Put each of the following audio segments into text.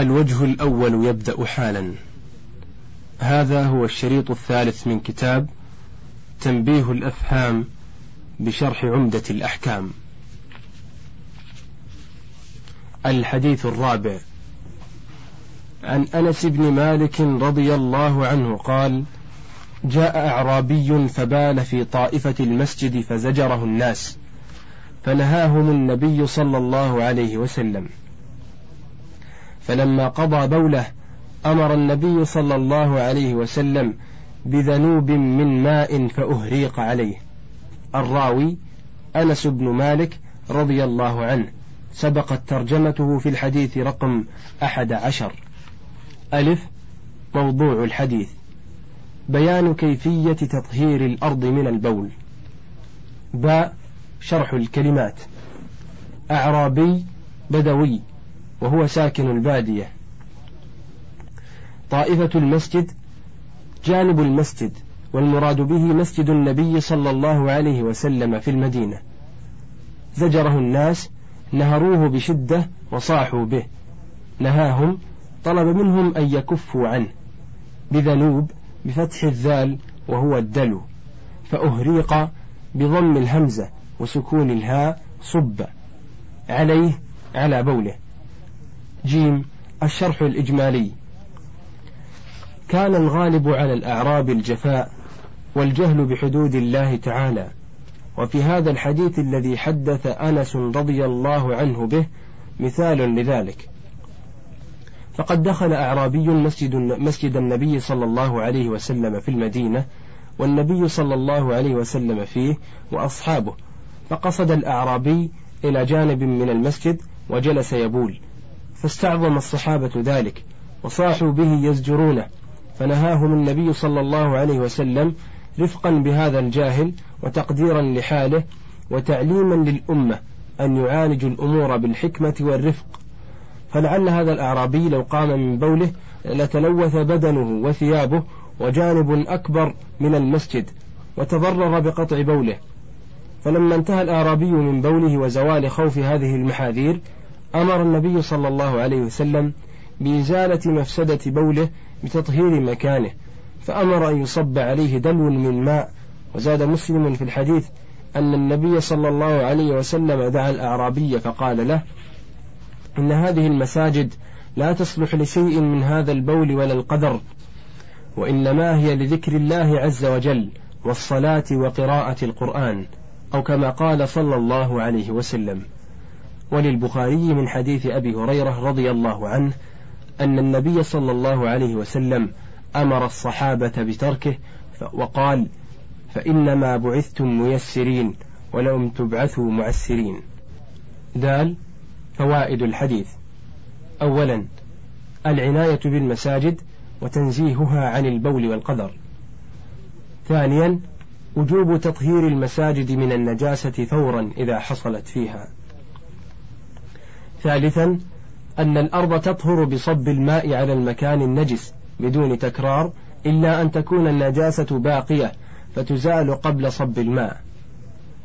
الوجه الأول يبدأ حالا. هذا هو الشريط الثالث من كتاب تنبيه الأفهام بشرح عمدة الأحكام. الحديث الرابع. عن أنس بن مالك رضي الله عنه قال جاء أعرابي فبال في طائفة المسجد فزجره الناس فنهاهم النبي صلى الله عليه وسلم. فلما قضى بوله أمر النبي صلى الله عليه وسلم بذنوب من ماء فأهريق عليه. الراوي أنس بن مالك رضي الله عنه. سبقت ترجمته في الحديث رقم أحد عشر. ألف موضوع الحديث. بيان كيفية تطهير الأرض من البول. باء شرح الكلمات. أعرابي بدوي. وهو ساكن البادية. طائفة المسجد جانب المسجد والمراد به مسجد النبي صلى الله عليه وسلم في المدينة. زجره الناس نهروه بشدة وصاحوا به. نهاهم طلب منهم أن يكفوا عنه. بذنوب بفتح الذال وهو الدلو. فأهريق بضم الهمزة وسكون الهاء صب. عليه على بوله. جيم الشرح الإجمالي. كان الغالب على الأعراب الجفاء والجهل بحدود الله تعالى. وفي هذا الحديث الذي حدث أنس رضي الله عنه به مثال لذلك. فقد دخل أعرابي مسجد, مسجد النبي صلى الله عليه وسلم في المدينة والنبي صلى الله عليه وسلم فيه وأصحابه. فقصد الأعرابي إلى جانب من المسجد وجلس يبول. فاستعظم الصحابة ذلك وصاحوا به يزجرونه. فنهاهم النبي صلى الله عليه وسلم رفقا بهذا الجاهل وتقديرا لحاله وتعليما للأمة أن يعالجوا الأمور بالحكمة والرفق. فلعل هذا الأعرابي لو قام من بوله لتلوث بدنه وثيابه وجانب أكبر من المسجد وتضرر بقطع بوله. فلما انتهى الأعرابي من بوله وزوال خوف هذه المحاذير أمر النبي صلى الله عليه وسلم بإزالة مفسدة بوله بتطهير مكانه فأمر أن يصب عليه دلو من ماء. وزاد مسلم في الحديث أن النبي صلى الله عليه وسلم دعا الأعرابي فقال له إن هذه المساجد لا تصلح لشيء من هذا البول ولا القدر وإنما هي لذكر الله عز وجل والصلاة وقراءة القرآن أو كما قال صلى الله عليه وسلم. وللبخاري من حديث أبي هريرة رضي الله عنه أن النبي صلى الله عليه وسلم أمر الصحابة بتركه وقال فإنما بعثتم ميسرين ولم تبعثوا معسرين. دال فوائد الحديث. أولا العناية بالمساجد وتنزيهها عن البول والقدر. ثانيا وجوب تطهير المساجد من النجاسة فورا إذا حصلت فيها. ثالثا أن الأرض تطهر بصب الماء على المكان النجس بدون تكرار إلا أن تكون النجاسة باقية فتزال قبل صب الماء.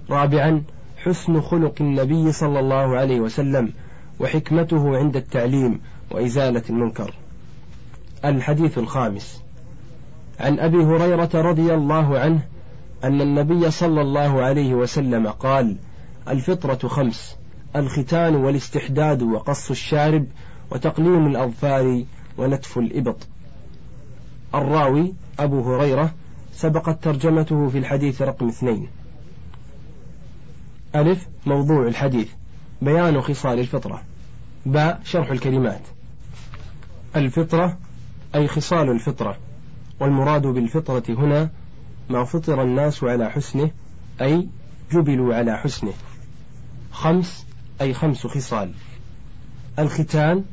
رابعا حسن خلق النبي صلى الله عليه وسلم وحكمته عند التعليم وإزالة المنكر. الحديث الخامس. عن أبي هريرة رضي الله عنه أن النبي صلى الله عليه وسلم قال الفطرة خمس. الختان والاستحداد وقص الشارب وتقليم الأظفار ونتف الإبط. الراوي أبو هريرة سبقت ترجمته في الحديث رقم اثنين. ألف موضوع الحديث. بيان خصال الفطرة. باء شرح الكلمات. الفطرة أي خصال الفطرة. والمراد بالفطرة هنا ما فطر الناس على حسنه أي جبلوا على حسنه. خمس أي خمس خصال. الختان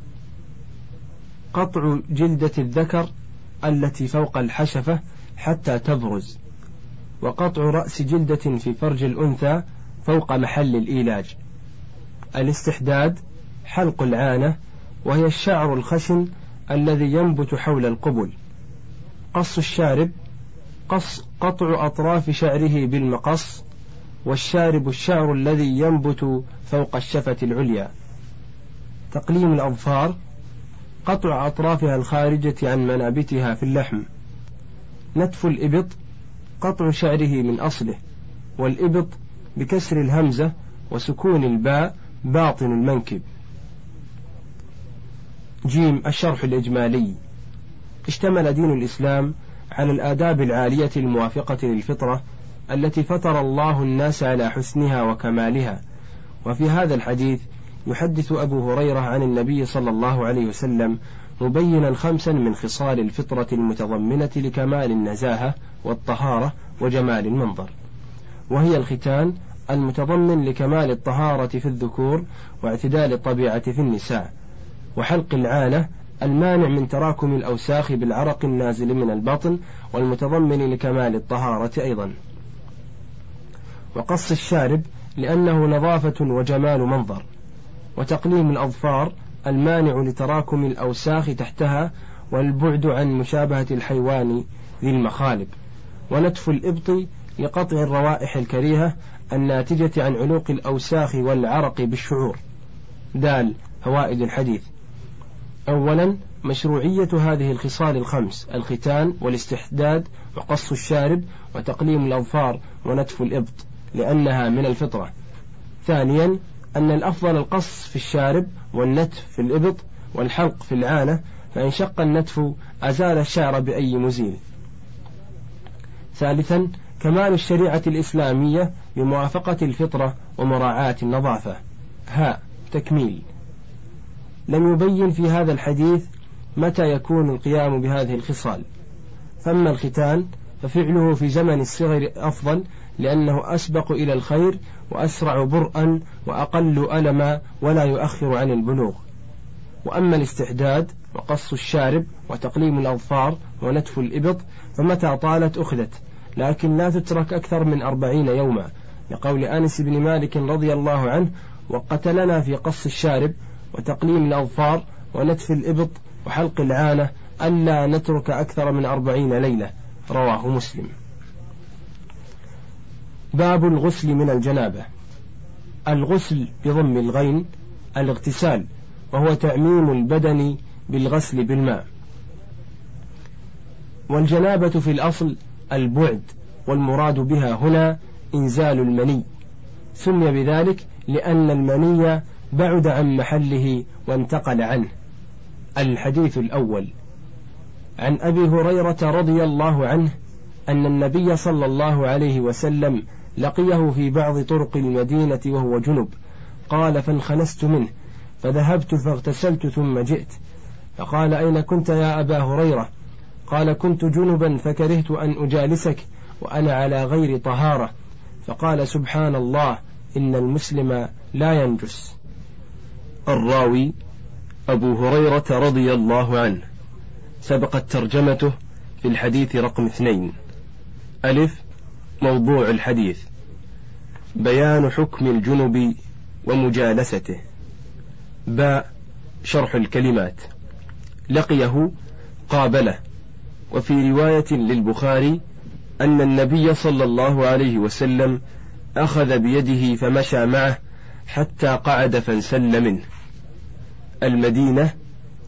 قطع جلدة الذكر التي فوق الحشفة حتى تبرز وقطع رأس جلدة في فرج الأنثى فوق محل الإيلاج. الاستحداد حلق العانة وهي الشعر الخشن الذي ينبت حول القبل. قص الشارب قص قطع أطراف شعره بالمقص والشارب الشعر الذي ينبت فوق الشفة العليا. تقليم الأظفار قطع أطرافها الخارجة عن منابتها في اللحم. نتف الإبط قطع شعره من أصله. والإبط بكسر الهمزة وسكون الباء باطن المنكب. جيم الشرح الإجمالي. اشتمل دين الإسلام على الآداب العالية الموافقة للفطرة التي فطر الله الناس على حسنها وكمالها. وفي هذا الحديث يحدث أبو هريرة عن النبي صلى الله عليه وسلم مبينا خمسا من خصال الفطرة المتضمنة لكمال النزاهة والطهارة وجمال المنظر. وهي الختان المتضمن لكمال الطهارة في الذكور واعتدال الطبيعة في النساء وحلق العانة المانع من تراكم الأوساخ بالعرق النازل من البطن والمتضمن لكمال الطهارة أيضا. وقص الشارب لأنه نظافة وجمال منظر وتقليم الأظفار المانع لتراكم الأوساخ تحتها والبعد عن مشابهة الحيوان ذي المخالب. ونتف الإبط لقطع الروائح الكريهة الناتجة عن علوق الأوساخ والعرق بالشعور. دال فوائد الحديث. أولا مشروعية هذه الخصال الخمس الختان والاستحداد وقص الشارب وتقليم الأظفار ونتف الإبط. لأنها من الفطرة. ثانيا أن الأفضل القص في الشارب والنتف في الإبط والحلق في العانة فإن شق النتف أزال الشعر بأي مزيل. ثالثا كمال الشريعة الإسلامية بموافقة الفطرة ومراعاة النظافة. هاء تكميل. لم يبين في هذا الحديث متى يكون القيام بهذه الخصال. فأما الختان ففعله في زمن الصغر أفضل لأنه أسبق إلى الخير وأسرع برءا وأقل ألما ولا يؤخر عن البلوغ. وأما الاستحداد وقص الشارب وتقليم الأظفار ونتف الإبط فمتى طالت أخذت لكن لا تترك أكثر من أربعين يوما. لقول أنس بن مالك رضي الله عنه وقتلنا في قص الشارب وتقليم الأظفار ونتف الإبط وحلق العانة ألا نترك أكثر من أربعين ليلة. رواه مسلم. باب الغسل من الجنابة. الغسل بضم الغين الاغتسال وهو تعميم البدن بالغسل بالماء. والجنابة في الأصل البعد والمراد بها هنا إنزال المني. سمي بذلك لأن المني بعد عن محله وانتقل عنه. الحديث الأول. عن أبي هريرة رضي الله عنه أن النبي صلى الله عليه وسلم لقيه في بعض طرق المدينة وهو جنب. قال فانخنست منه فذهبت فاغتسلت ثم جئت. فقال أين كنت يا أبا هريرة؟ قال كنت جنبا فكرهت أن أجالسك وأنا على غير طهارة. فقال سبحان الله إن المسلم لا ينجس. الراوي أبو هريرة رضي الله عنه. سبقت ترجمته في الحديث رقم اثنين. ألف موضوع الحديث. بيان حكم الجنب ومجالسته. باء شرح الكلمات. لقيه قابله. وفي رواية للبخاري أن النبي صلى الله عليه وسلم أخذ بيده فمشى معه حتى قعد فانسل منه. المدينة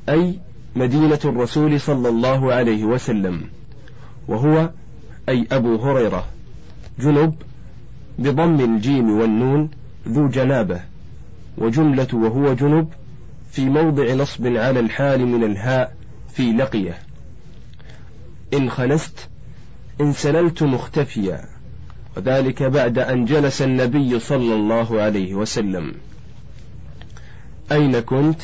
أي مدينة الرسول صلى الله عليه وسلم وهو أي أبو هريرة جنب بضم الجيم والنون ذو جنابة وجملة وهو جنب في موضع نصب على الحال من الهاء في لقية. إن خلست انسللت مختفيا وذلك بعد أن جلس النبي صلى الله عليه وسلم. أين كنت؟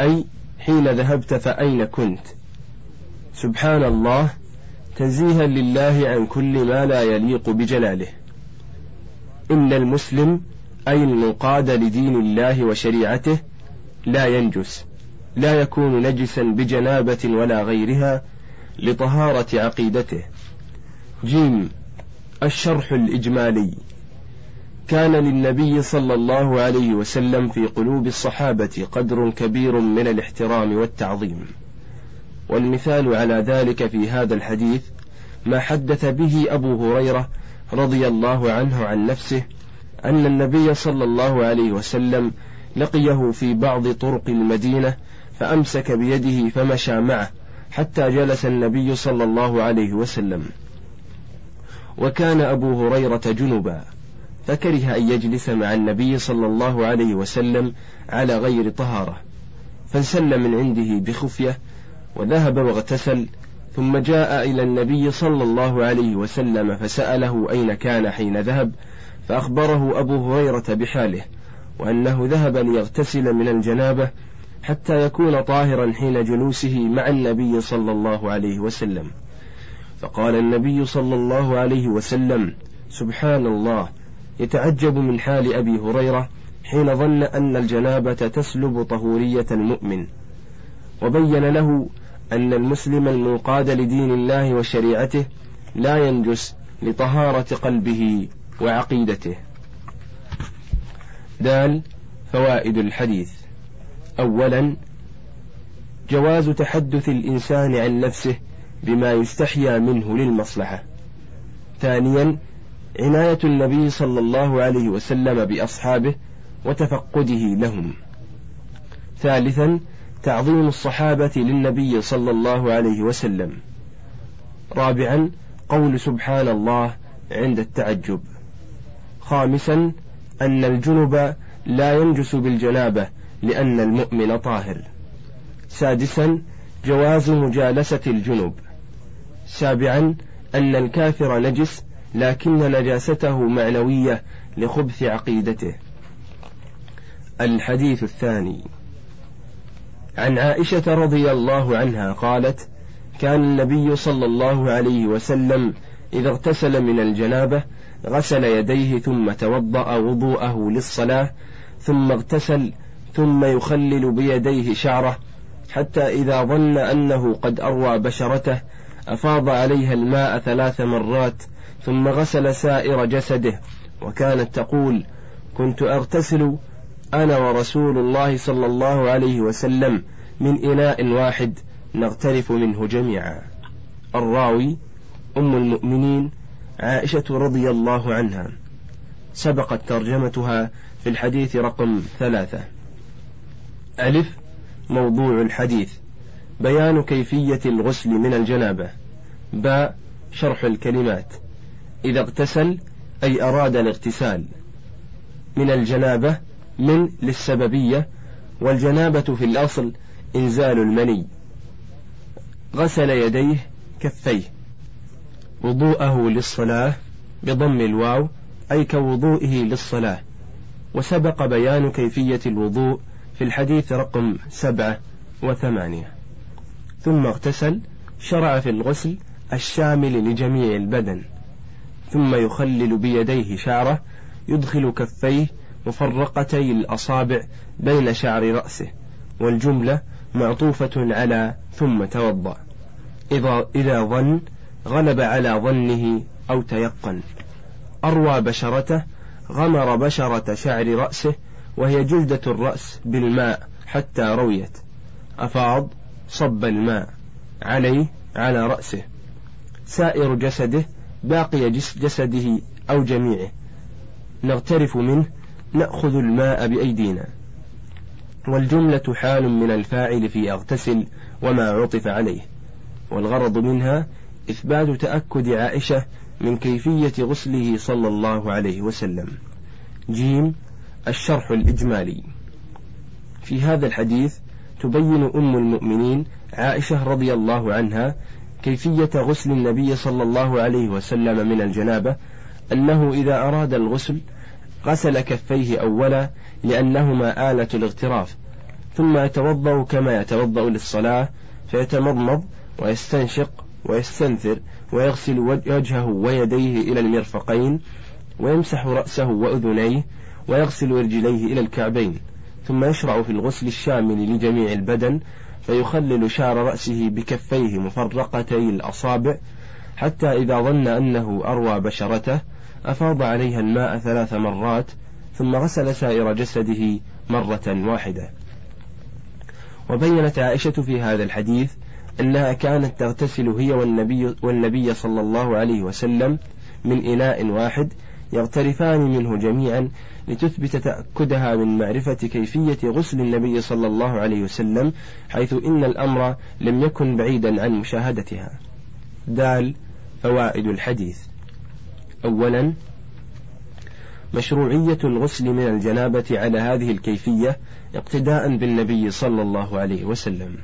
أي حين ذهبت فأين كنت؟ سبحان الله تنزيها لله عن كل ما لا يليق بجلاله. إن المسلم أي المنقاد لدين الله وشريعته لا ينجس لا يكون نجسا بجنابة ولا غيرها لطهارة عقيدته. جيم الشرح الإجمالي. كان للنبي صلى الله عليه وسلم في قلوب الصحابة قدر كبير من الاحترام والتعظيم. والمثال على ذلك في هذا الحديث ما حدث به أبو هريرة رضي الله عنه عن نفسه أن النبي صلى الله عليه وسلم لقيه في بعض طرق المدينة فأمسك بيده فمشى معه حتى جلس النبي صلى الله عليه وسلم. وكان أبو هريرة جنبا. فكره أن يجلس مع النبي صلى الله عليه وسلم على غير طهارة فانسل من عنده بخفية وذهب واغتسل ثم جاء إلى النبي صلى الله عليه وسلم فسأله أين كان حين ذهب فأخبره أبو هريرة بحاله وأنه ذهب ليغتسل من الجنابة حتى يكون طاهرا حين جلوسه مع النبي صلى الله عليه وسلم. فقال النبي صلى الله عليه وسلم سبحان الله يتعجب من حال أبي هريرة حين ظن أن الجنابة تسلب طهورية المؤمن. وبين له أن المسلم المنقاد لدين الله وشريعته لا ينجس لطهارة قلبه وعقيدته. دال فوائد الحديث. أولا جواز تحدث الإنسان عن نفسه بما يستحيا منه للمصلحة. ثانيا عناية النبي صلى الله عليه وسلم بأصحابه وتفقده لهم. ثالثا تعظيم الصحابة للنبي صلى الله عليه وسلم. رابعا قول سبحان الله عند التعجب. خامسا أن الجنب لا ينجس بالجنابة لأن المؤمن طاهر. سادسا جواز مجالسة الجنب. سابعا أن الكافر نجس لكن نجاسته معنوية لخبث عقيدته. الحديث الثاني. عن عائشة رضي الله عنها قالت كان النبي صلى الله عليه وسلم إذا اغتسل من الجنابة غسل يديه ثم توضأ وضوءه للصلاة ثم اغتسل ثم يخلل بيديه شعره حتى إذا ظن أنه قد أروى بشرته أفاض عليها الماء ثلاث مرات ثم غسل سائر جسده وكانت تقول كنت أغتسل أنا ورسول الله صلى الله عليه وسلم من إناء واحد نغترف منه جميعا. الراوي أم المؤمنين عائشة رضي الله عنها. سبقت ترجمتها في الحديث رقم ثلاثة. ألف موضوع الحديث. بيان كيفية الغسل من الجنابة. باء شرح الكلمات. إذا اغتسل أي أراد الاغتسال. من الجنابة من للسببية والجنابة في الأصل إنزال المني. غسل يديه كفيه. وضوءه للصلاة بضم الواو أي كوضوئه للصلاة. وسبق بيان كيفية الوضوء في الحديث رقم سبعة وثمانية. ثم اغتسل شرع في الغسل الشامل لجميع البدن. ثم يخلل بيديه شعره يدخل كفيه مفرقتي الأصابع بين شعر رأسه والجملة معطوفة على ثم توضأ. إذا, إذا ظن غلب على ظنه أو تيقن. أروى بشرته غمر بشرة شعر رأسه وهي جلدة الرأس بالماء حتى رويت. أفاض صب الماء عليه على رأسه. سائر جسده باقي جسده أو جميعه. نغترف منه نأخذ الماء بأيدينا. والجملة حال من الفاعل في أغتسل وما عطف عليه. والغرض منها إثبات تأكد عائشة من كيفية غسله صلى الله عليه وسلم. جيم الشرح الإجمالي. في هذا الحديث تبين أم المؤمنين عائشة رضي الله عنها كيفية غسل النبي صلى الله عليه وسلم من الجنابة؟ أنه إذا أراد الغسل غسل كفيه أولا لأنهما آلة الاغتراف ثم يتوضأ كما يتوضأ للصلاة فيتمضمض ويستنشق ويستنثر ويغسل وجهه ويديه إلى المرفقين ويمسح رأسه وأذنيه ويغسل رجليه إلى الكعبين ثم يشرع في الغسل الشامل لجميع البدن فيخلل شعر رأسه بكفيه مفرقتي الأصابع حتى إذا ظن أنه أروى بشرته أفاض عليها الماء ثلاث مرات ثم غسل سائر جسده مرة واحدة. وبينت عائشة في هذا الحديث أنها كانت تغتسل هي والنبي, والنبي صلى الله عليه وسلم من إناء واحد يغترفان منه جميعا لتثبت تأكدها من معرفة كيفية غسل النبي صلى الله عليه وسلم حيث إن الأمر لم يكن بعيدا عن مشاهدتها. دال فوائد الحديث. أولا مشروعية الغسل من الجنابة على هذه الكيفية اقتداء بالنبي صلى الله عليه وسلم.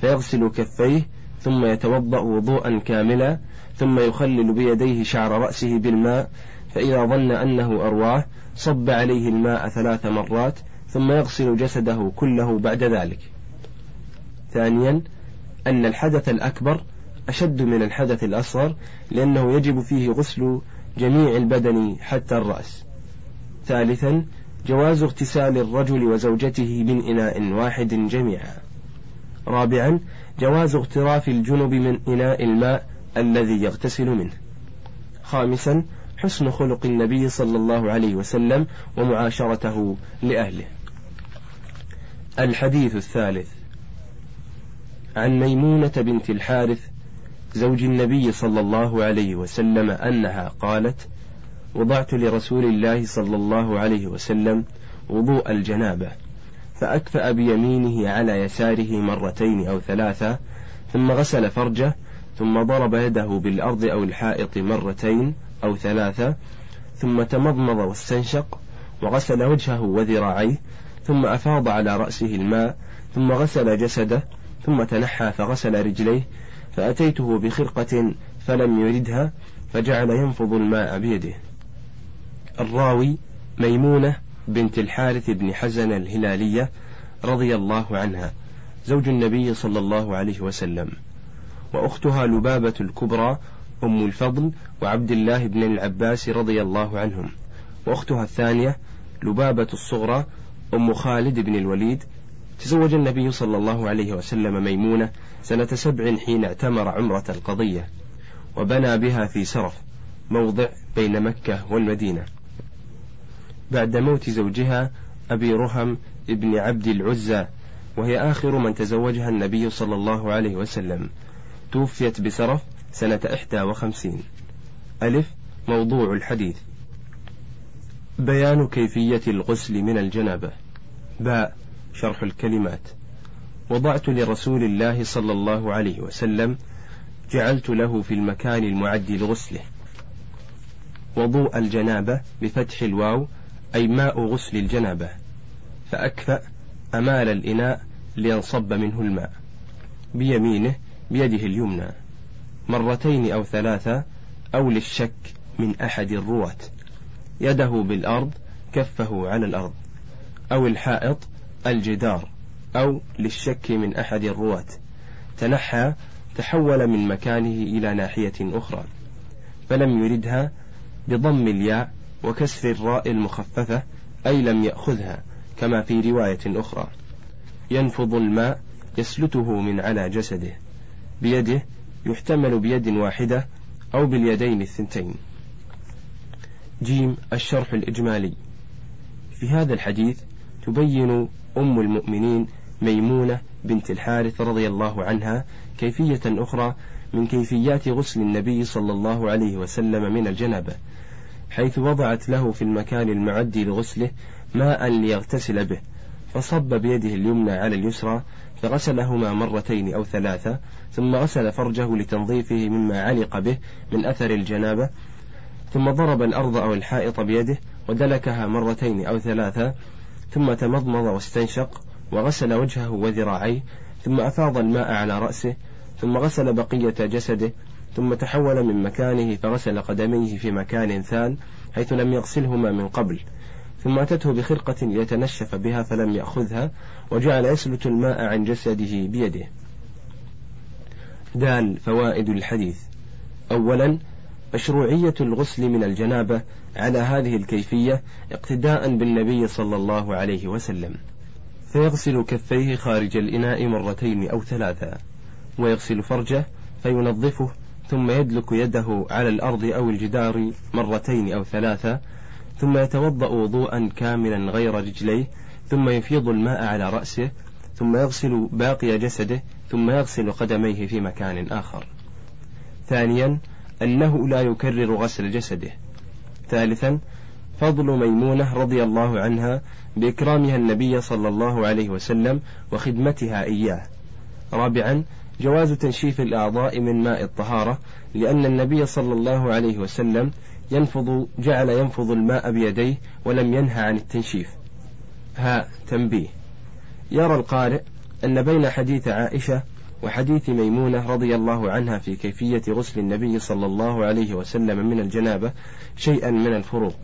فيغسل كفيه ثم يتوضأ وضوءا كاملا ثم يخلل بيديه شعر رأسه بالماء فإذا ظن أنه أرواه صب عليه الماء ثلاث مرات ثم يغسل جسده كله بعد ذلك. ثانيا أن الحدث الأكبر أشد من الحدث الأصغر لأنه يجب فيه غسل جميع البدن حتى الرأس. ثالثا جواز اغتسال الرجل وزوجته من إناء واحد جميعا. رابعا جواز اغتراف الجنب من إناء الماء الذي يغتسل منه. خامسا حسن خلق النبي صلى الله عليه وسلم ومعاشرته لأهله. الحديث الثالث. عن ميمونة بنت الحارث زوج النبي صلى الله عليه وسلم أنها قالت وضعت لرسول الله صلى الله عليه وسلم وضوء الجنابة فأكفأ بيمينه على يساره مرتين أو ثلاثة ثم غسل فرجه ثم ضرب يده بالأرض أو الحائط مرتين أو ثلاثة ثم تمضمض واستنشق وغسل وجهه وذراعيه ثم أفاض على رأسه الماء ثم غسل جسده ثم تنحى فغسل رجليه فأتيته بخرقة فلم يردها فجعل ينفض الماء بيده. الراوي ميمونة بنت الحارث بن حزن الهلالية رضي الله عنها زوج النبي صلى الله عليه وسلم وأختها لبابة الكبرى أم الفضل وعبد الله بن العباس رضي الله عنهم. وأختها الثانية لبابة الصغرى أم خالد بن الوليد. تزوج النبي صلى الله عليه وسلم ميمونة سنة سبع حين اعتمر عمرة القضية وبنى بها في سرف موضع بين مكة والمدينة. بعد موت زوجها أبي رهم ابن عبد العزى وهي آخر من تزوجها النبي صلى الله عليه وسلم. توفيت بسرف سنة إحدى وخمسين. ألف موضوع الحديث. بيان كيفية الغسل من الجنابة. باء شرح الكلمات. وضعت لرسول الله صلى الله عليه وسلم جعلت له في المكان المعد لغسله. وضوء الجنابة بفتح الواو أي ماء غسل الجنابة. فأكفأ أمال الإناء لينصب منه الماء. بيمينه بيده اليمنى. مرتين أو ثلاثة أو للشك من أحد الرواة. يده بالأرض كفه على الأرض. أو الحائط الجدار. أو للشك من أحد الرواة. تنحى تحول من مكانه إلى ناحية أخرى. فلم يردها بضم الياء وكسر الراء المخففة أي لم يأخذها كما في رواية أخرى. ينفض الماء يسلته من على جسده. بيده يحتمل بيد واحدة أو باليدين الثنتين. جيم الشرح الإجمالي. في هذا الحديث تبين أم المؤمنين ميمونة بنت الحارث رضي الله عنها كيفية أخرى من كيفيات غسل النبي صلى الله عليه وسلم من الجنابة حيث وضعت له في المكان المعد لغسله ماء ليغتسل به فصب بيده اليمنى على اليسرى فغسلهما مرتين أو ثلاثة ثم غسل فرجه لتنظيفه مما علق به من أثر الجنابة ثم ضرب الأرض أو الحائط بيده ودلكها مرتين أو ثلاثة ثم تمضمض واستنشق وغسل وجهه وذراعيه ثم أفاض الماء على رأسه ثم غسل بقية جسده ثم تحول من مكانه فغسل قدميه في مكان ثان حيث لم يغسلهما من قبل ثم أتته بخرقة ليتنشف بها فلم يأخذها وجعل يسلت الماء عن جسده بيده. دال فوائد الحديث. أولا مشروعية الغسل من الجنابة على هذه الكيفية اقتداء بالنبي صلى الله عليه وسلم. فيغسل كفيه خارج الإناء مرتين أو ثلاثا ويغسل فرجه فينظفه ثم يدلك يده على الأرض أو الجدار مرتين أو ثلاثة ثم يتوضأ وضوءا كاملا غير رجليه ثم يفيض الماء على رأسه ثم يغسل باقي جسده ثم يغسل قدميه في مكان آخر. ثانيا أنه لا يكرر غسل جسده. ثالثا فضل ميمونة رضي الله عنها بإكرامها النبي صلى الله عليه وسلم وخدمتها إياه. رابعا جواز تنشيف الأعضاء من ماء الطهارة لأن النبي صلى الله عليه وسلم ينفض جعل ينفض الماء بيديه ولم ينهى عن التنشيف. ها تنبيه. يرى القارئ أن بين حديث عائشة وحديث ميمونة رضي الله عنها في كيفية غسل النبي صلى الله عليه وسلم من الجنابة شيئا من الفروق.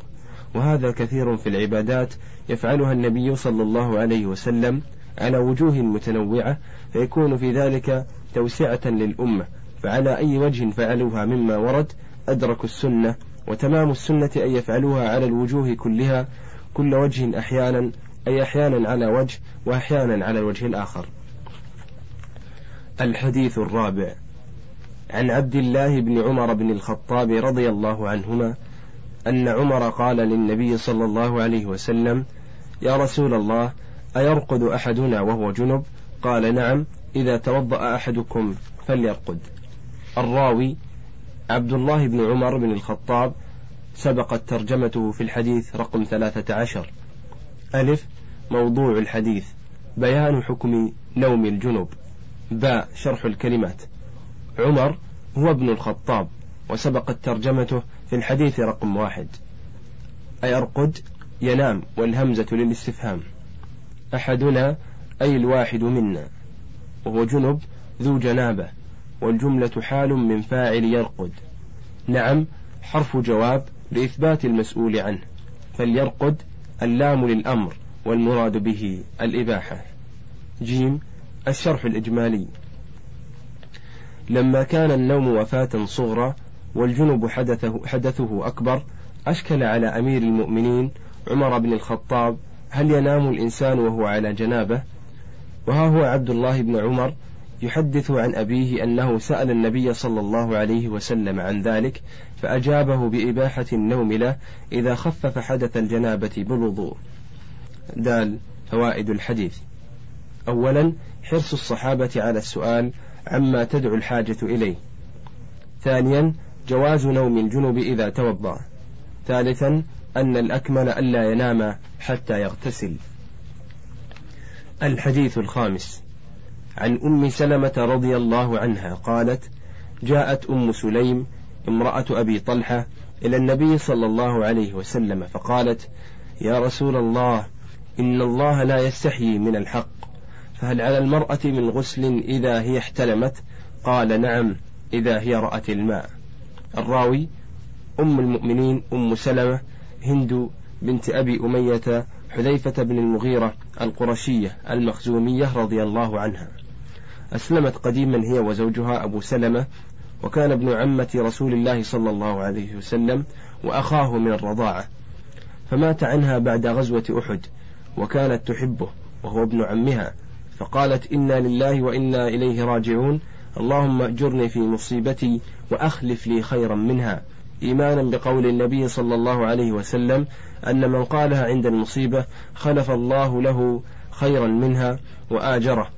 وهذا كثير في العبادات يفعلها النبي صلى الله عليه وسلم على وجوه متنوعة فيكون في ذلك توسعة للأمة. فعلى أي وجه فعلوها مما ورد أدركوا السنة وتمام السنة أن يفعلوها على الوجوه كلها كل وجه أحيانا أي أحيانا على وجه وأحيانا على الوجه الآخر. الحديث الرابع. عن عبد الله بن عمر بن الخطاب رضي الله عنهما أن عمر قال للنبي صلى الله عليه وسلم يا رسول الله أيرقد أحدنا وهو جنب؟ قال نعم إذا توضأ أحدكم فليرقد. الراوي عبد الله بن عمر بن الخطاب سبقت ترجمته في الحديث رقم ثلاثة عشر. ألف موضوع الحديث. بيان حكم نوم الجنب باء شرح الكلمات. عمر هو ابن الخطاب وسبقت ترجمته في الحديث رقم واحد. أيرقد ينام والهمزة للاستفهام. أحدنا أي الواحد منا. وهو جنب ذو جنابة والجملة حال من فاعل يرقد. نعم حرف جواب لإثبات المسؤول عنه. فليرقد اللام للأمر والمراد به الإباحة. جيم الشرح الإجمالي. لما كان النوم وفاة صغرى والجنب حدثه, حدثه أكبر أشكل على أمير المؤمنين عمر بن الخطاب هل ينام الإنسان وهو على جنابه؟ وها هو عبد الله بن عمر يحدث عن أبيه أنه سأل النبي صلى الله عليه وسلم عن ذلك فأجابه بإباحة النوم له إذا خفف حدث الجنابة بالوضوء. دال فوائد الحديث. أولا حرص الصحابة على السؤال عما تدعو الحاجة إليه. ثانيا جواز نوم الجنب إذا توضأ. ثالثا أن الأكمل ألا ينام حتى يغتسل. الحديث الخامس. عن أم سلمة رضي الله عنها قالت جاءت أم سليم امرأة أبي طلحة إلى النبي صلى الله عليه وسلم فقالت يا رسول الله إن الله لا يستحيي من الحق فهل على المرأة من غسل إذا هي احتلمت؟ قال نعم إذا هي رأت الماء. الراوي أم المؤمنين أم سلمة هند بنت أبي أمية حذيفة بن المغيرة القرشية المخزومية رضي الله عنها. أسلمت قديما هي وزوجها أبو سلمة وكان ابن عمة رسول الله صلى الله عليه وسلم وأخاه من الرضاعة فمات عنها بعد غزوة أحد وكانت تحبه وهو ابن عمها فقالت إنا لله وإنا إليه راجعون اللهم أجرني في مصيبتي وأخلف لي خيرا منها إيمانا بقول النبي صلى الله عليه وسلم أن من قالها عند المصيبة خلف الله له خيرا منها وآجره.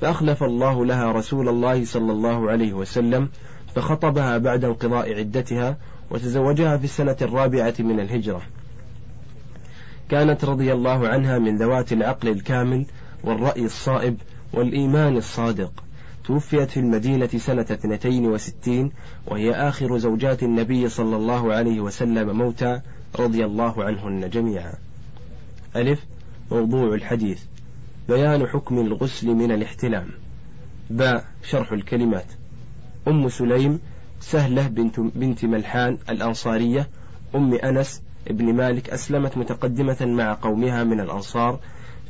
فأخلف الله لها رسول الله صلى الله عليه وسلم فخطبها بعد انقضاء عدتها وتزوجها في السنة الرابعة من الهجرة. كانت رضي الله عنها من ذوات العقل الكامل والرأي الصائب والإيمان الصادق. توفيت في المدينة سنة اثنتين وستين وهي آخر زوجات النبي صلى الله عليه وسلم موتا رضي الله عنهن جميعا. ألف موضوع الحديث. بيان حكم الغسل من الاحتلام. باء شرح الكلمات. أم سليم سهلة بنت, بنت ملحان الأنصارية. أم أنس ابن مالك أسلمت متقدمة مع قومها من الأنصار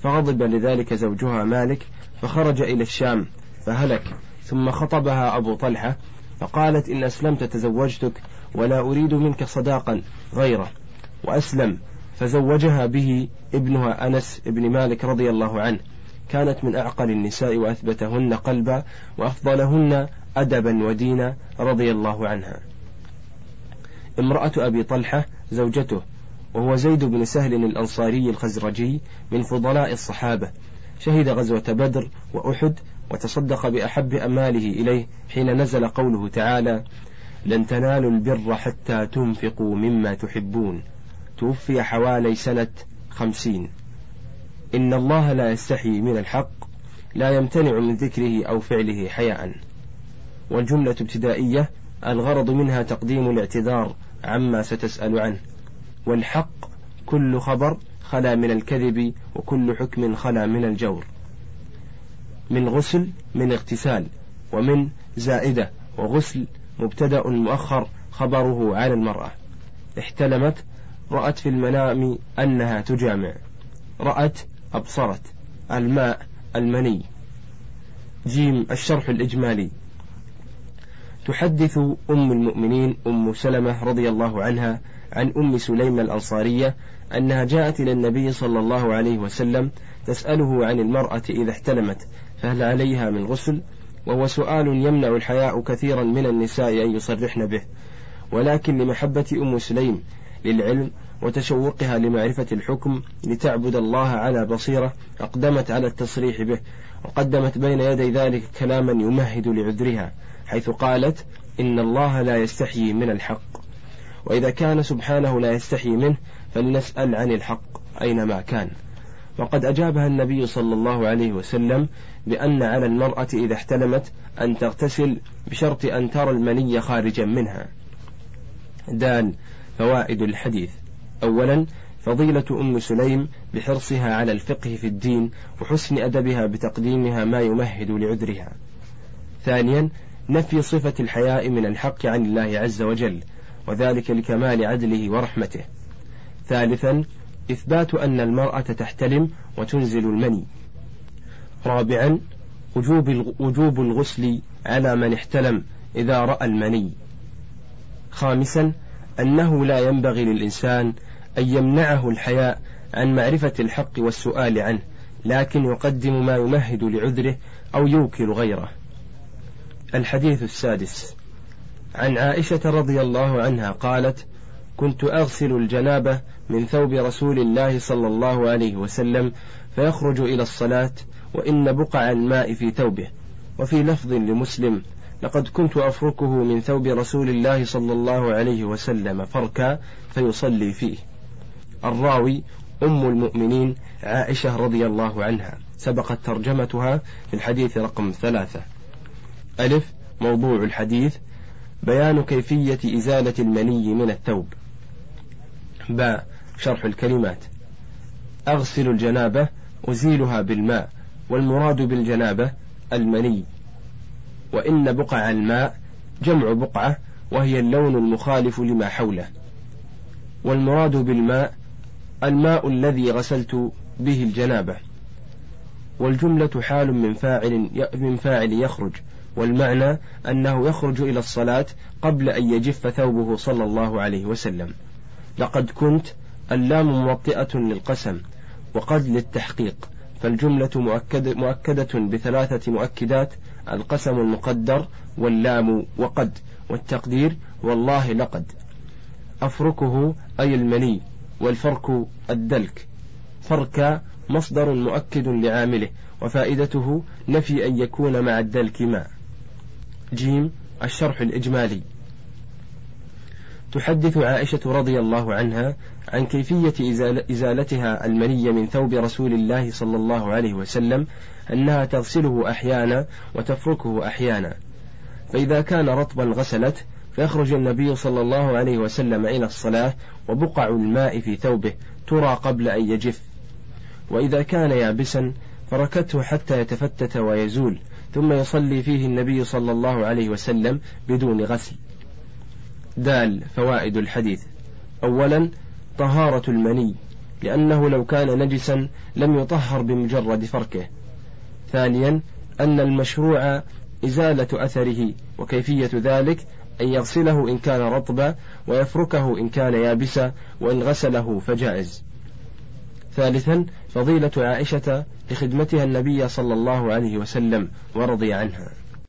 فغضب لذلك زوجها مالك فخرج إلى الشام فهلك. ثم خطبها أبو طلحة فقالت إن أسلمت تزوجتك ولا أريد منك صداقا غيره. وأسلم. فزوجها به ابنها أنس بن مالك رضي الله عنه. كانت من أعقل النساء وأثبتهن قلبا وأفضلهن أدبا ودينا رضي الله عنها. امرأة أبي طلحة زوجته وهو زيد بن سهل الأنصاري الخزرجي من فضلاء الصحابة. شهد غزوة بدر وأحد وتصدق بأحب أماله إليه حين نزل قوله تعالى لن تنالوا البر حتى تنفقوا مما تحبون توفي حوالي سنة خمسين. إن الله لا يستحي من الحق لا يمتنع من ذكره أو فعله حياء. والجملة ابتدائية الغرض منها تقديم الاعتذار عما ستسأل عنه. والحق كل خبر خلا من الكذب وكل حكم خلا من الجور. من غسل من اغتسال ومن زائدة وغسل مبتدأ مؤخر خبره على المرأة. احتلمت رأت في المنام أنها تجامع. رأت أبصرت. الماء المني. جيم الشرح الإجمالي. تحدث أم المؤمنين أم سلمة رضي الله عنها عن أم سليم الأنصارية أنها جاءت إلى النبي صلى الله عليه وسلم تسأله عن المرأة إذا احتلمت فهل عليها من غسل؟ وهو سؤال يمنع الحياء كثيرا من النساء أن يصرحن به. ولكن لمحبة أم سليم للعلم وتشوقها لمعرفة الحكم لتعبد الله على بصيرة أقدمت على التصريح به وقدمت بين يدي ذلك كلاما يمهد لعذرها حيث قالت إن الله لا يستحيي من الحق. وإذا كان سبحانه لا يستحيي منه فلنسأل عن الحق أينما كان. وقد أجابها النبي صلى الله عليه وسلم بأن على المرأة إذا احتلمت أن تغتسل بشرط أن ترى المني خارجا منها. دال فوائد الحديث. أولا فضيلة أم سليم بحرصها على الفقه في الدين وحسن أدبها بتقديمها ما يمهد لعذرها. ثانيا نفي صفة الحياء من الحق عن الله عز وجل وذلك لكمال عدله ورحمته. ثالثا إثبات أن المرأة تحتلم وتنزل المني. رابعا وجوب الغسل على من احتلم إذا رأى المني. خامسا أنه لا ينبغي للإنسان أن يمنعه الحياء عن معرفة الحق والسؤال عنه لكن يقدم ما يمهد لعذره أو يوكل غيره. الحديث السادس. عن عائشة رضي الله عنها قالت كنت أغسل الجنابة من ثوب رسول الله صلى الله عليه وسلم فيخرج إلى الصلاة وإن بقع الماء في ثوبه وفي لفظ لمسلم لقد كنت أفركه من ثوب رسول الله صلى الله عليه وسلم فركا فيصلي فيه. الراوي أم المؤمنين عائشة رضي الله عنها سبقت ترجمتها في الحديث رقم ثلاثة. ألف موضوع الحديث بيان كيفية إزالة المني من الثوب. باء شرح الكلمات أغسل الجنابة أزيلها بالماء والمراد بالجنابة المني. وإن بقع الماء جمع بقعة وهي اللون المخالف لما حوله. والمراد بالماء الماء الذي غسلت به الجنابة. والجملة حال من فاعل من فاعل يخرج. والمعنى أنه يخرج إلى الصلاة قبل أن يجف ثوبه صلى الله عليه وسلم. لقد كنت اللام موطئة للقسم وقد للتحقيق. فالجملة مؤكد مؤكدة بثلاثة مؤكدات القسم المقدر واللام وقد والتقدير والله لقد. أفركه أي المني والفرك الدلك. فرك مصدر مؤكد لعامله وفائدته نفي أن يكون مع الدلك ماء جيم الشرح الإجمالي. تحدث عائشة رضي الله عنها عن كيفية إزالتها المني من ثوب رسول الله صلى الله عليه وسلم أنها تغسله أحيانا وتفركه أحيانا. فإذا كان رطبا غسلت فيخرج النبي صلى الله عليه وسلم إلى الصلاة وبقع الماء في ثوبه ترى قبل أن يجف. وإذا كان يابسا فركته حتى يتفتت ويزول ثم يصلي فيه النبي صلى الله عليه وسلم بدون غسل. دال فوائد الحديث. أولا طهارة المني لأنه لو كان نجسا لم يطهر بمجرد فركه. ثانيا أن المشروع إزالة أثره وكيفية ذلك أن يغسله إن كان رطبا ويفركه إن كان يابسا وإن غسله فجائز. ثالثا فضيلة عائشة لخدمتها النبي صلى الله عليه وسلم ورضي عنها.